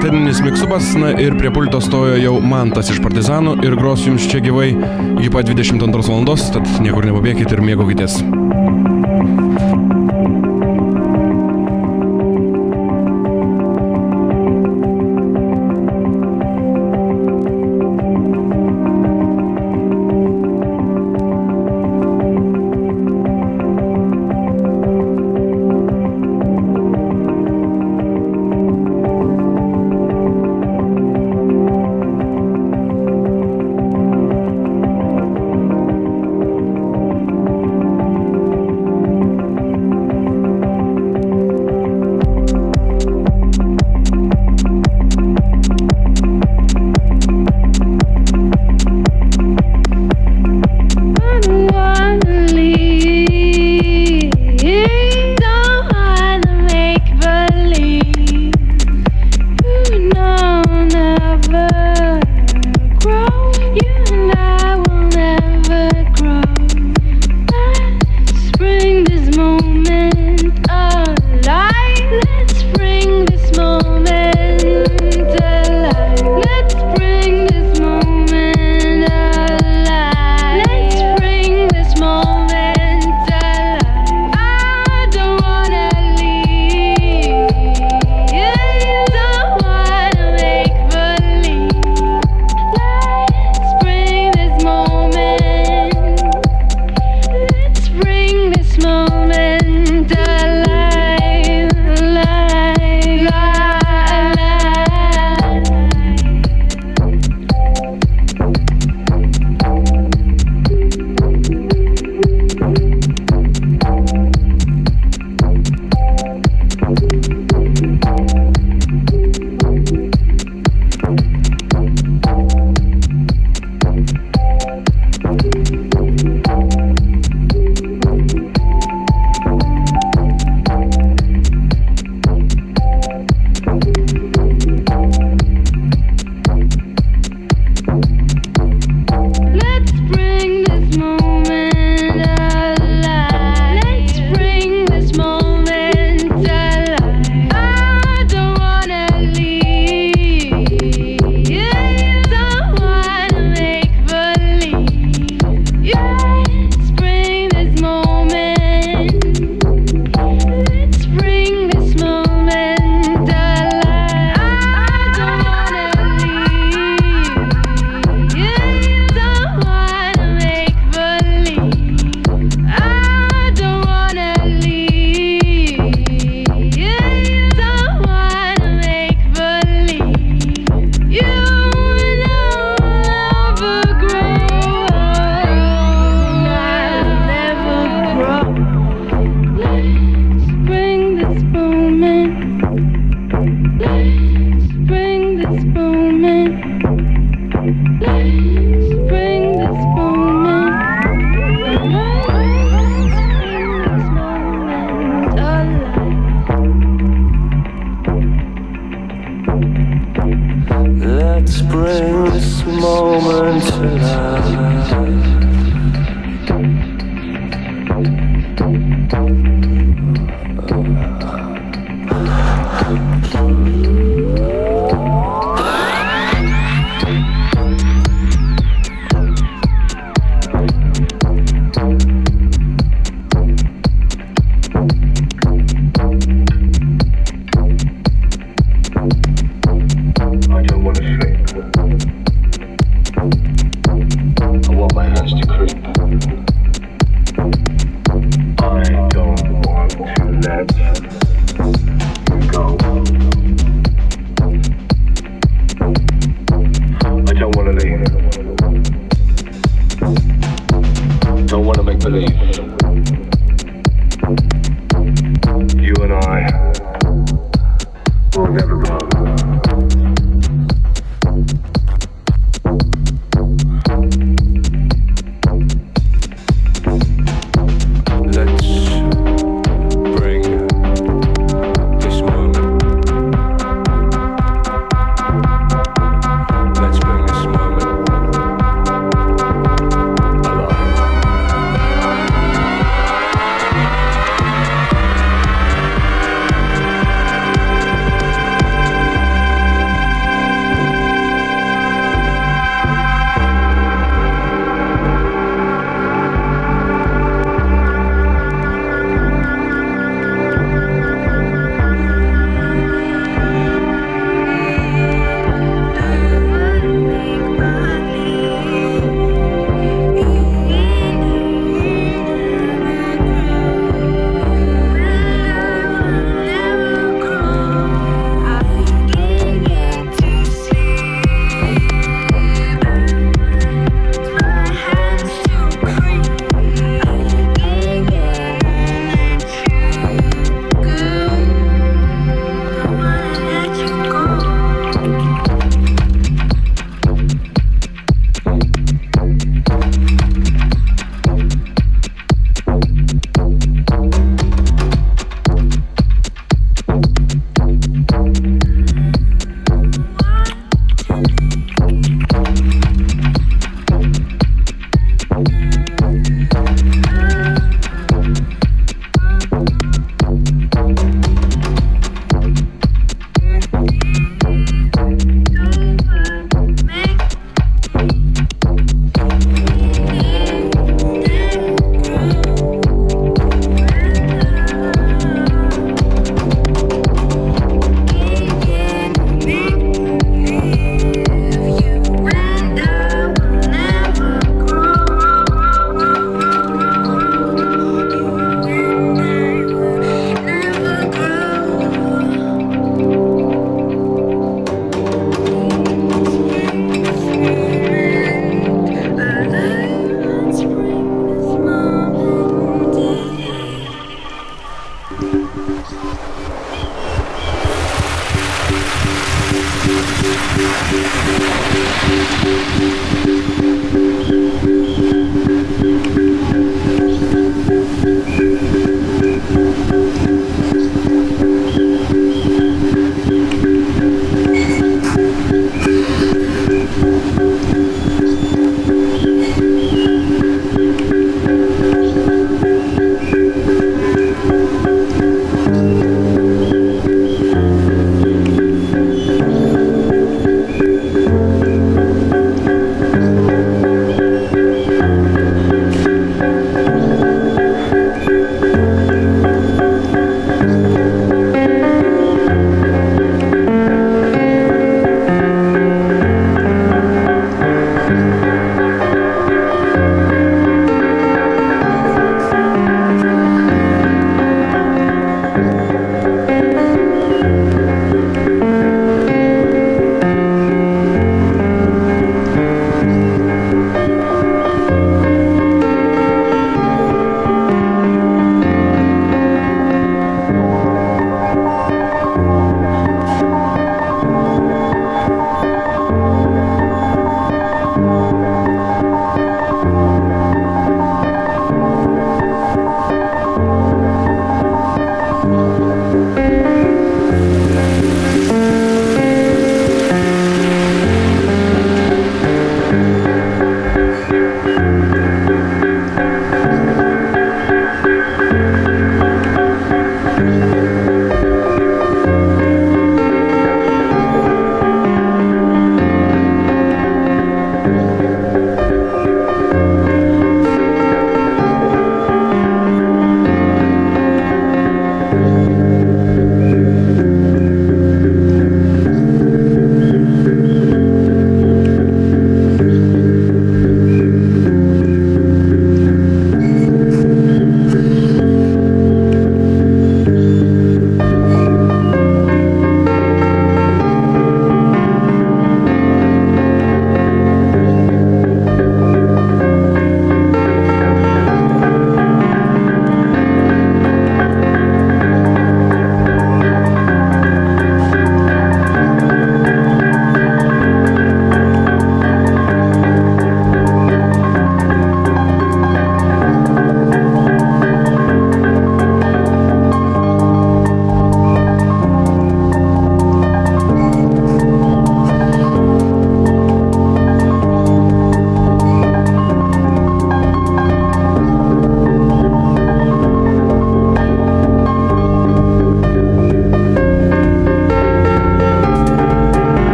anteninis miksubas, na ir prie pulto stojo jau Mantas iš Partizanų ir gros jums čia gyvai iki pat 22 val. tad niekur nepabėgit ir mėgaukitės.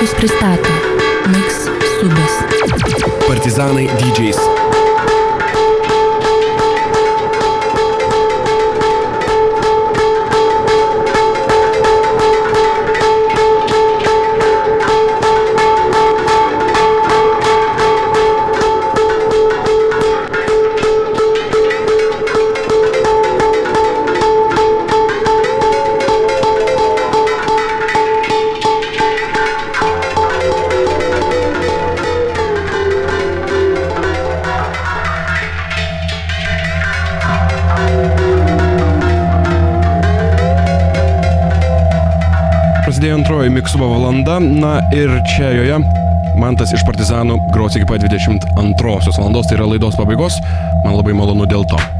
Bartkus pristato Miks Subas. Partizanai dydžiais. Miksubo valanda, na ir čia joje Mantas iš Partizanų gros iki pat 22 valandos, tai yra laidos pabaigos, man labai malonu dėl to.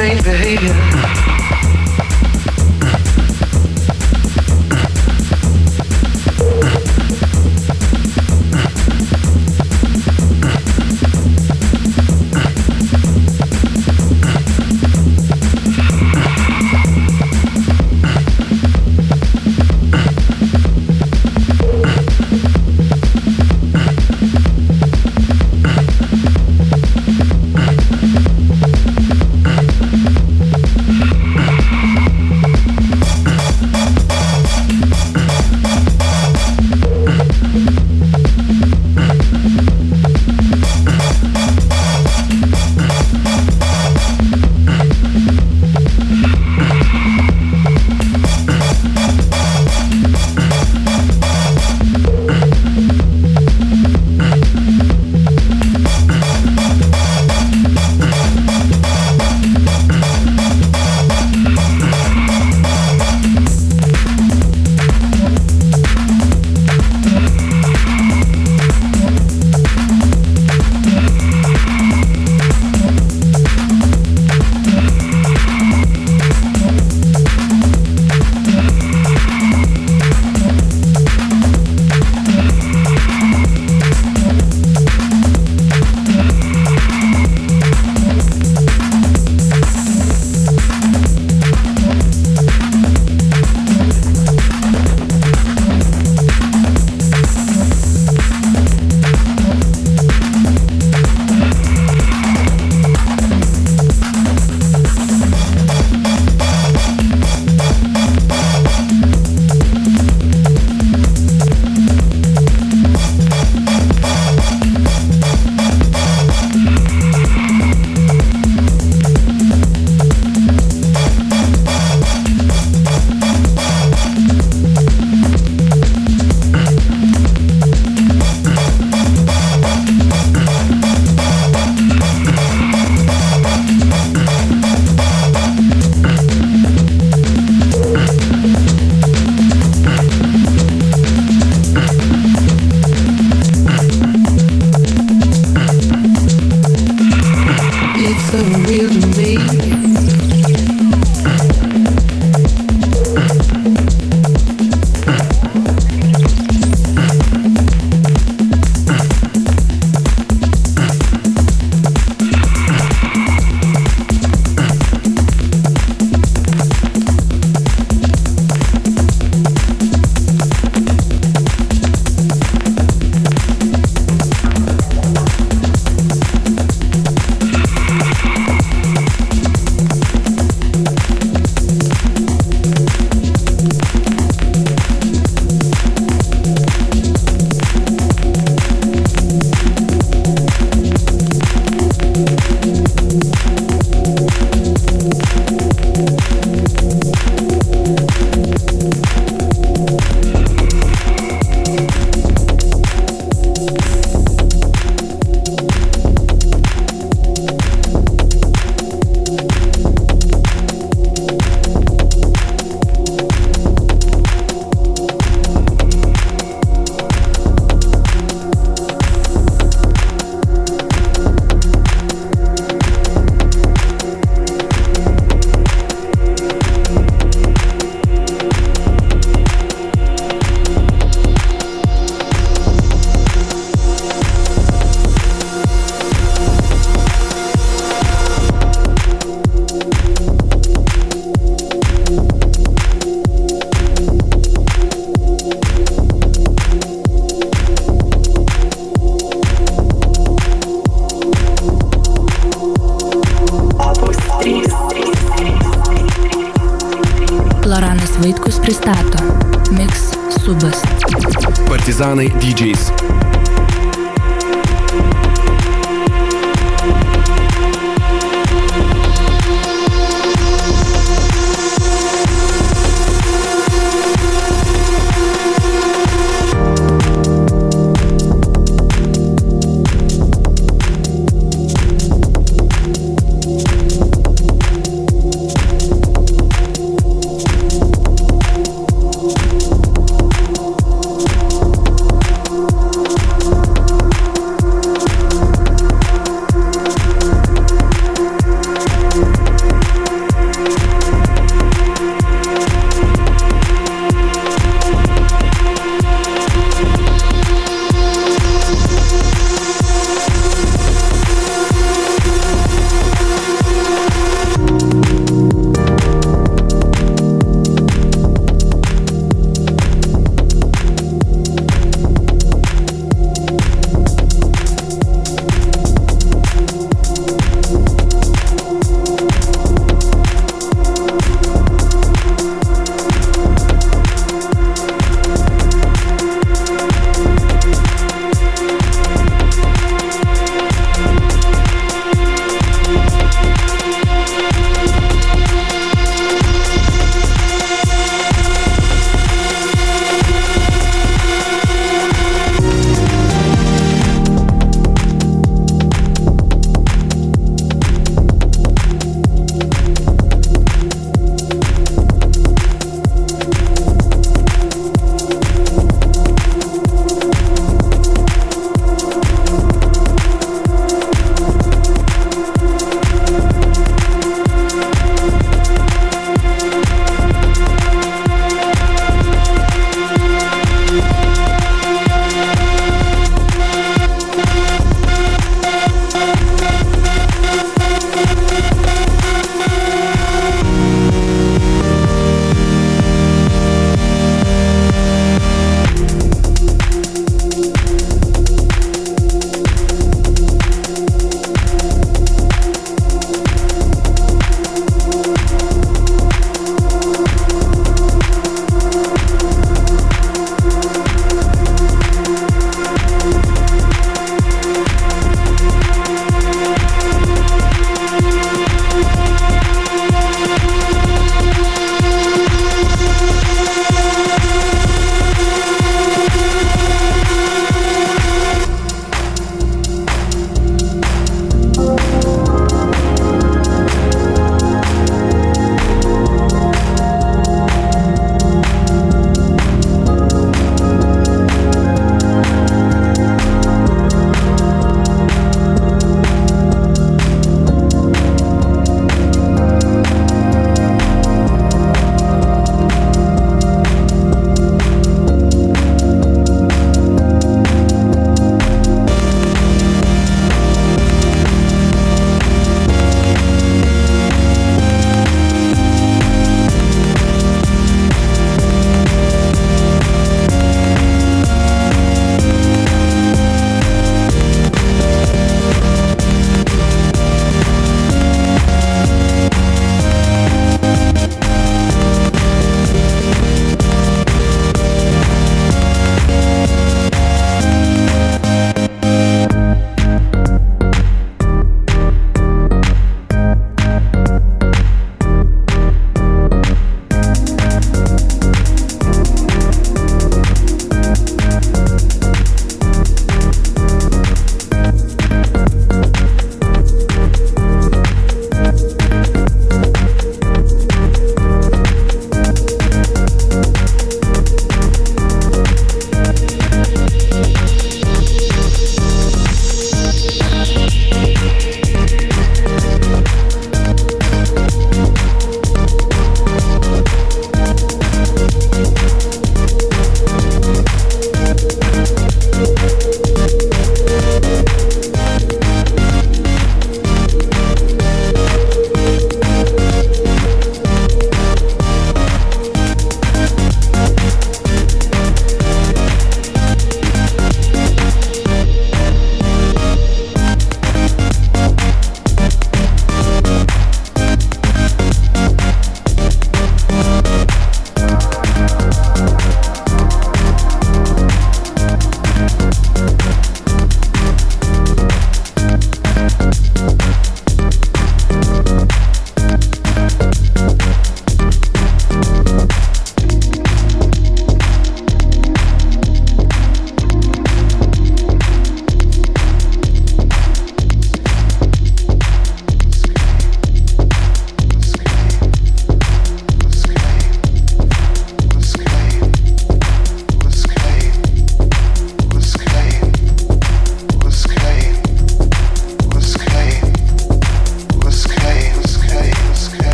Strange behavior. Pristato Mix Subas. Partizanai DJs.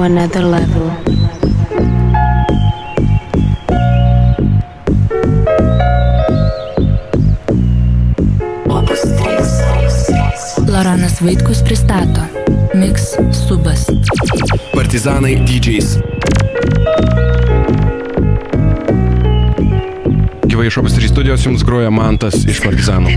To another level. Loranas Vaitkus pristato Mix Subas. Partizanai DJs. Gyvai iš Opus 3 studijos jums groja Mantas iš Partizanų.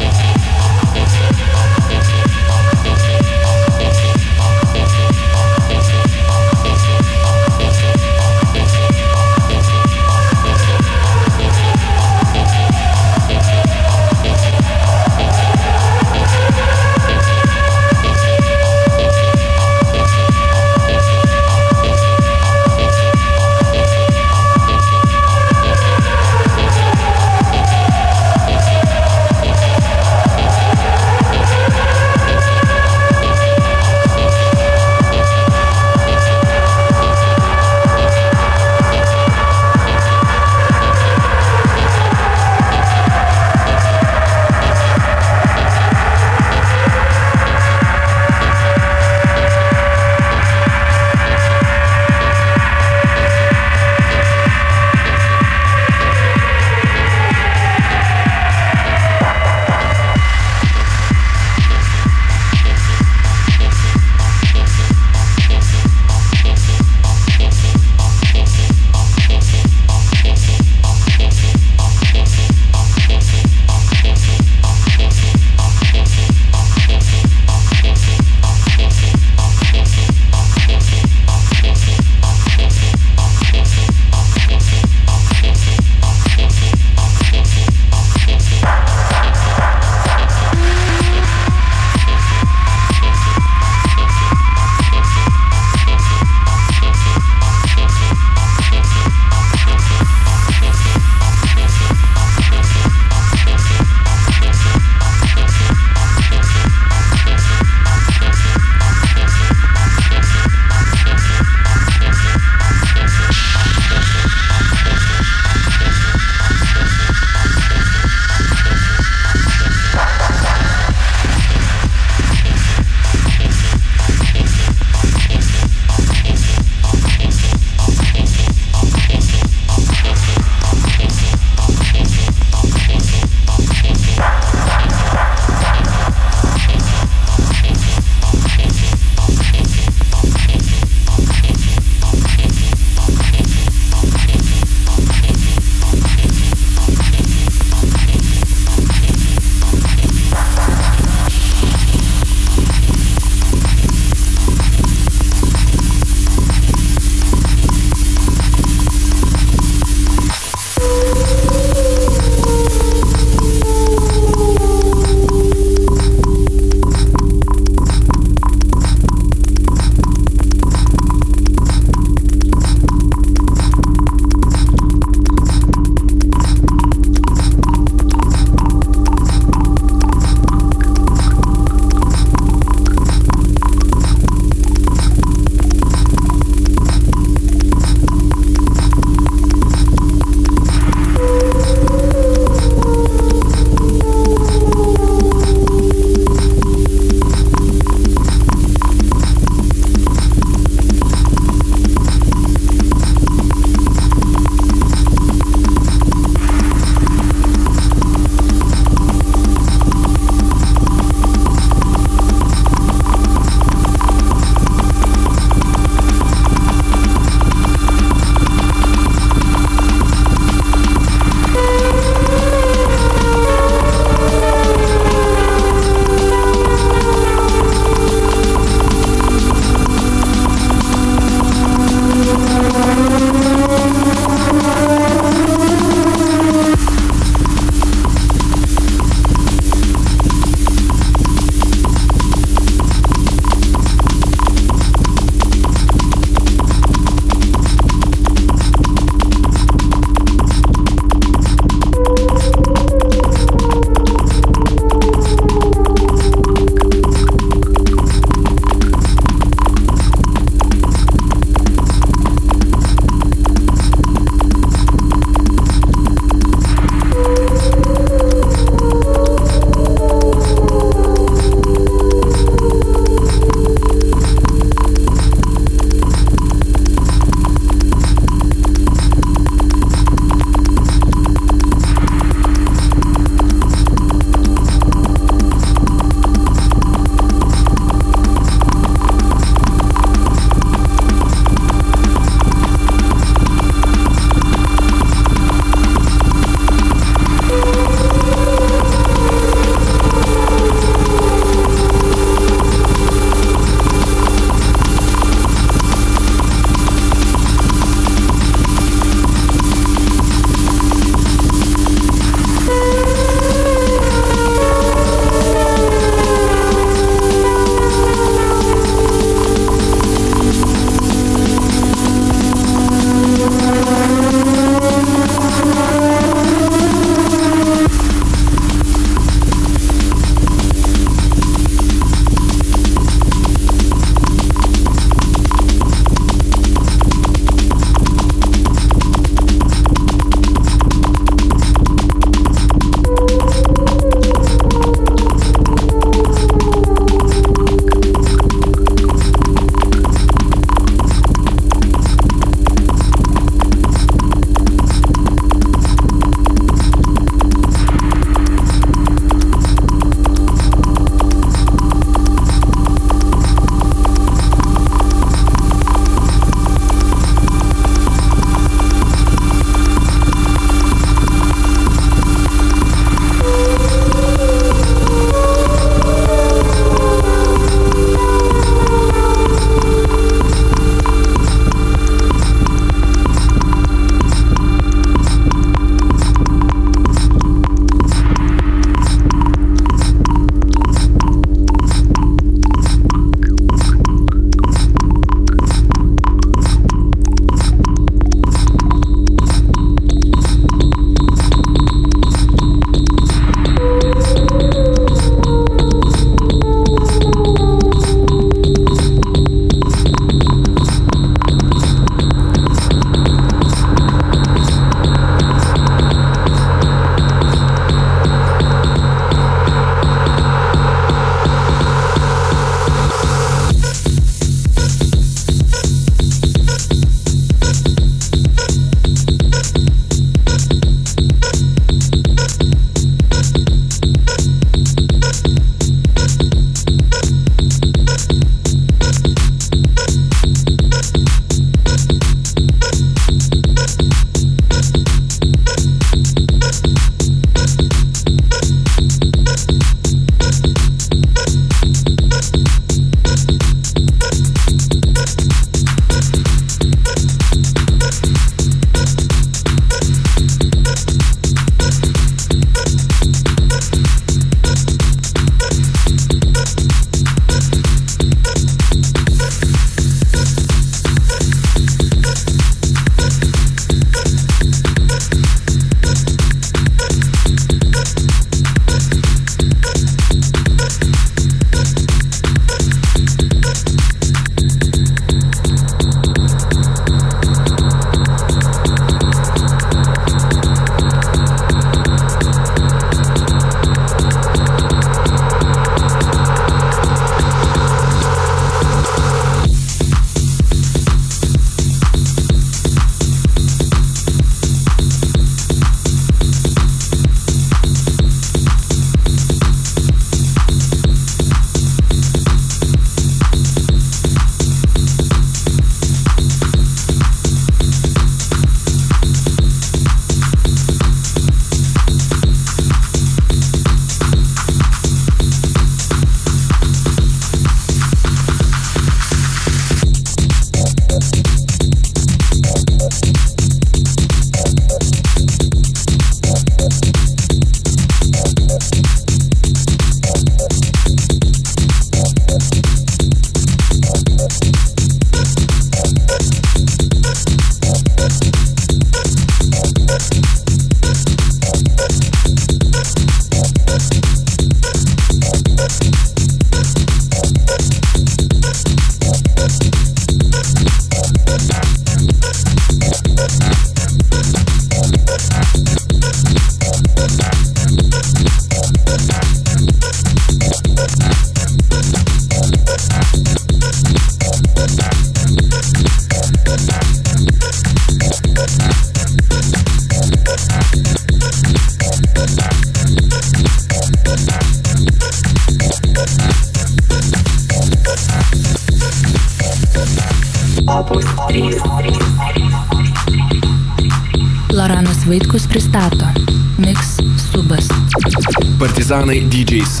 Partizanai DJs.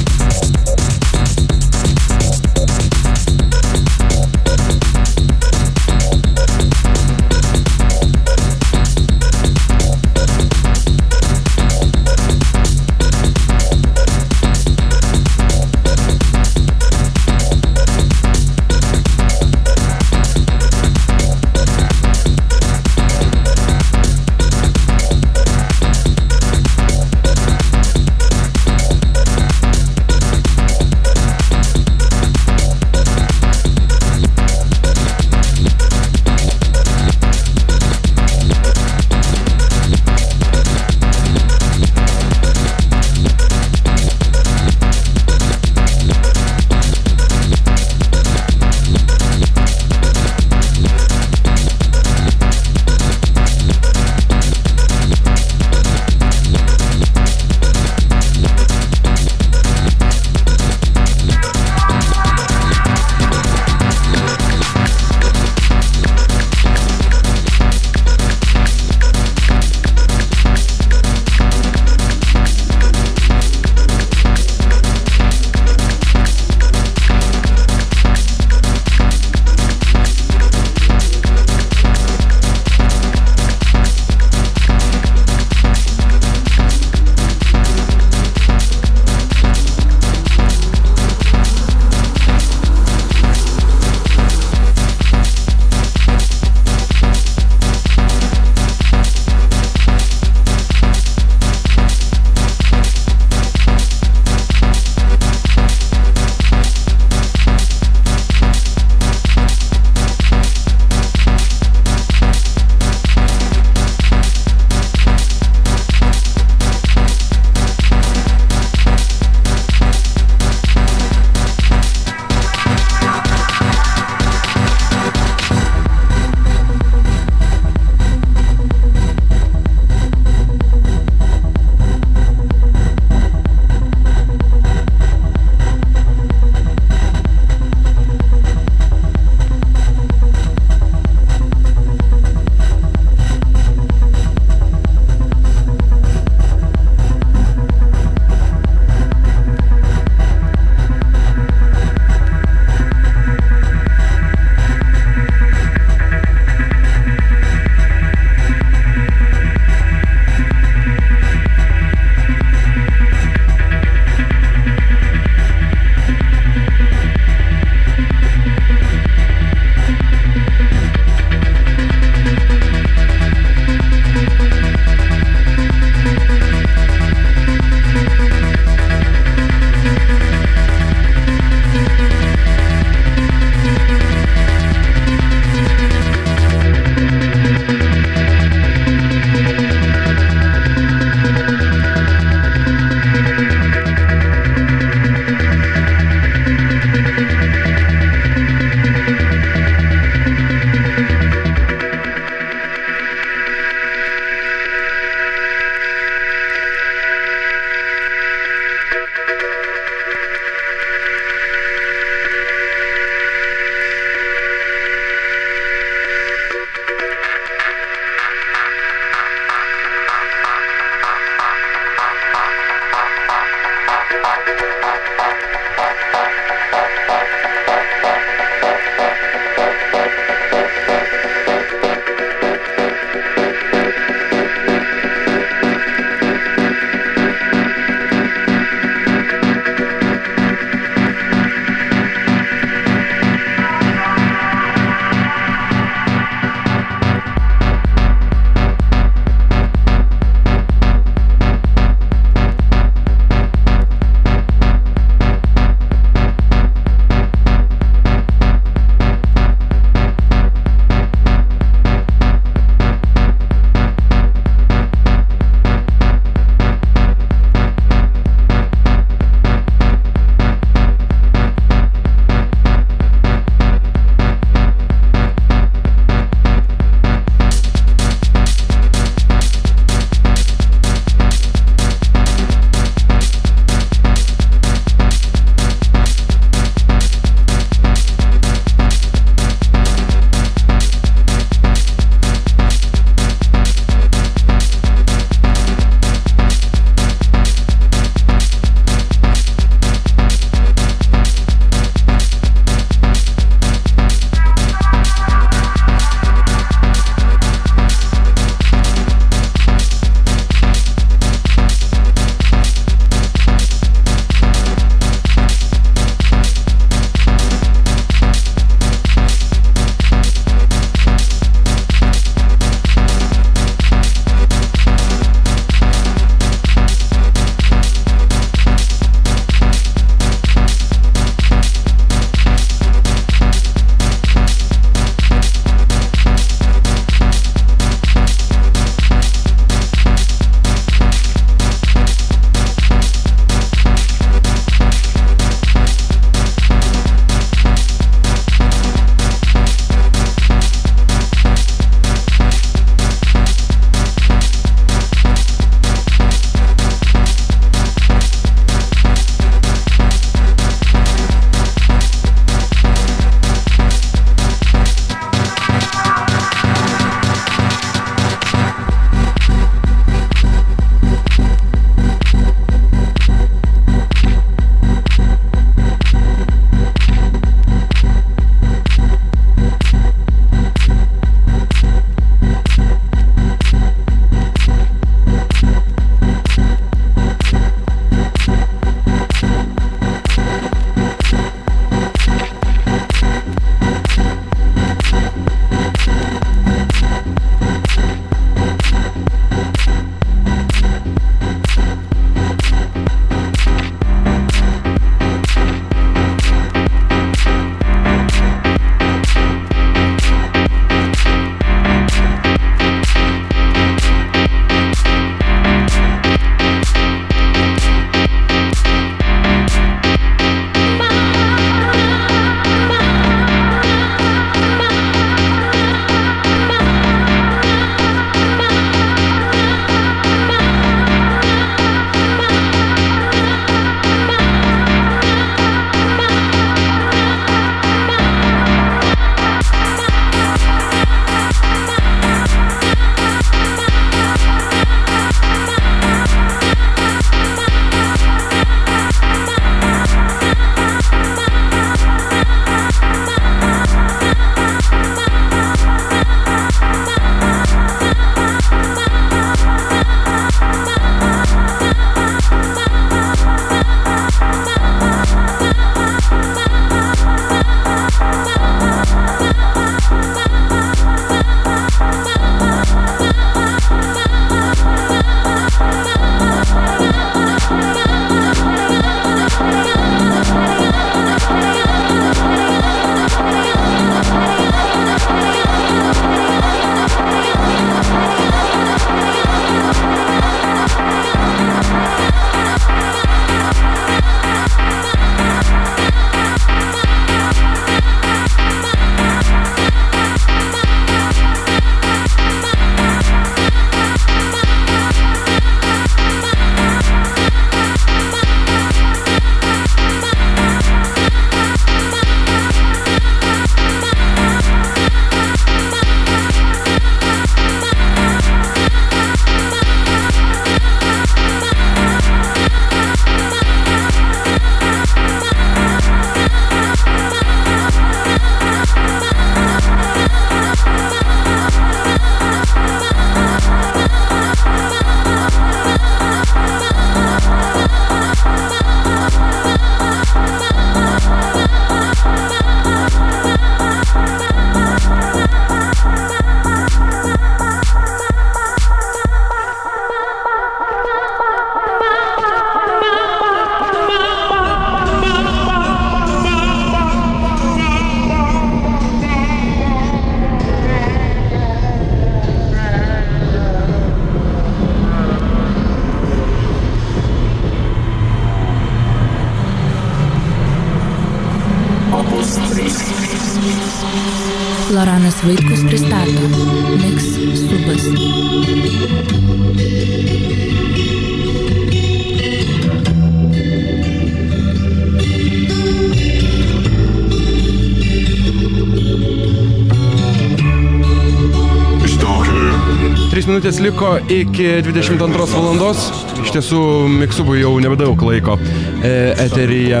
Minutės liko iki 22 valandos. Iš tiesų, Miksubui jau nebedaug laiko e, eteryje.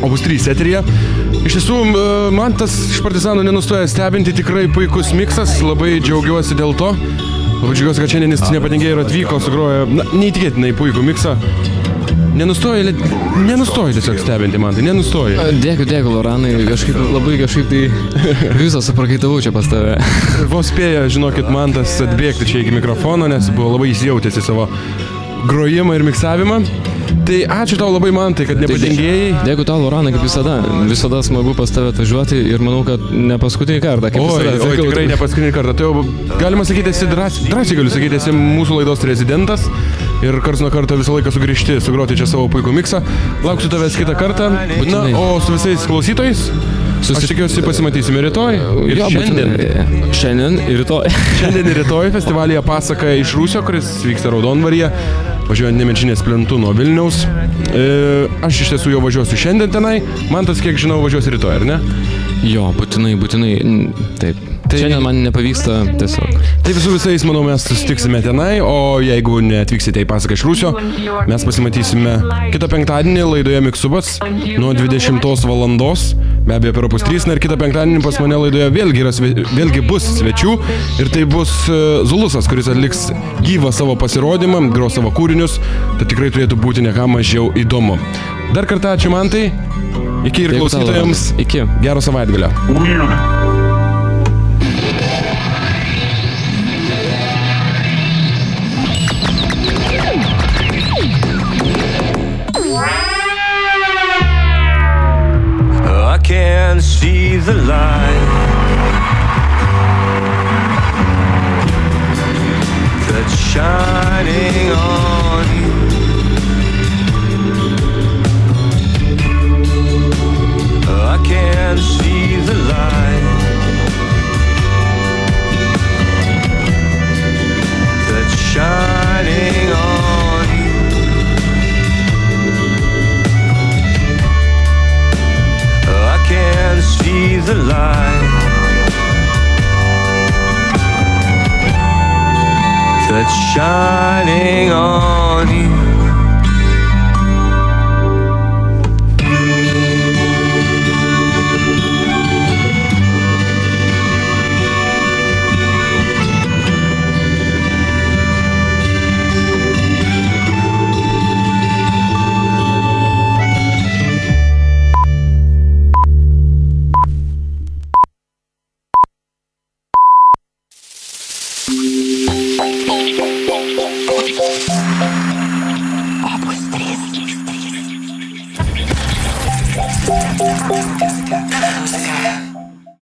O bus 3 eteryje. Iš tiesų, man tas iš partizanų nenustoja stebinti, tikrai puikus miksas, labai džiaugiuosi dėl to. Labai džiaugiuosi, kad šiandien jis nepatingėjo ir atvyko, sugrojo, na, neįtikėtinai puikų miksą. Nenustoja, li- nenustoja tiesiog stebinti man, tai nenustoja. Dėkui, dėkui, Loranai, kažkaip labai kažkaip tai visą suprakaitavau čia pas tave. Vos spėjo, žinokit, man tas atbėgti čia iki mikrofono, nes buvo labai įsijautęs į savo grojimą ir miksavimą. Tai ačiū tau labai man, tai kad nepatingėjai. Dėkui tau, Loranai, kaip visada. Visada smagu pas tave atvažiuoti ir manau, kad ne paskutinį kartą. Oi, visada, oi, tikrai ne paskutinį kartą. Tai jau galima sakyti, esi drąsiai, drąsiai galiu sakyti, esi mūsų laidos rezidentas ir karts nuo karto visą laiką sugrįžti, sugroti čia savo puikų miksą. Lauksiu tavęs kitą kartą. Na, o su visais klausytojais, Susi- aš tikiuosi pasimatysime rytoj ir Jo, šiandien. būtinai. Šiandien ir rytoj. Šiandien ir rytoj festivalyje pasaka iš Rūsio, kuris vyksta Raudonvaryje, važiuojant Nemenčinės plentų nuo Vilniaus. E, aš iš tiesų jau važiuosiu šiandien tenai, man tas, kiek žinau, važiuos rytoj, ar ne? Jo, būtinai, būtinai. Taip. Tai- Šiandien man nepavyksta tiesiog. Tai visų visais, manau, mes susitiksime tenai, o jeigu neatvyksite į pasaką iš Rūsio, mes pasimatysime kitą penktadienį laidoje Miksubas nuo 20 valandos, be abejo per opus 3, na ir kitą penktadienį pas mane laidoje vėlgi, yra, vėlgi bus svečių ir tai bus e, Zulusas, kuris atliks gyvą savo pasirodymą, gros savo kūrinius, tai tikrai turėtų būti neką mažiau įdomu. Dar kartą ačiū man tai, iki ir klausytojams. Iki. gero savaitgalio. Can see the light. That's shining on The light lie. That's shining on you.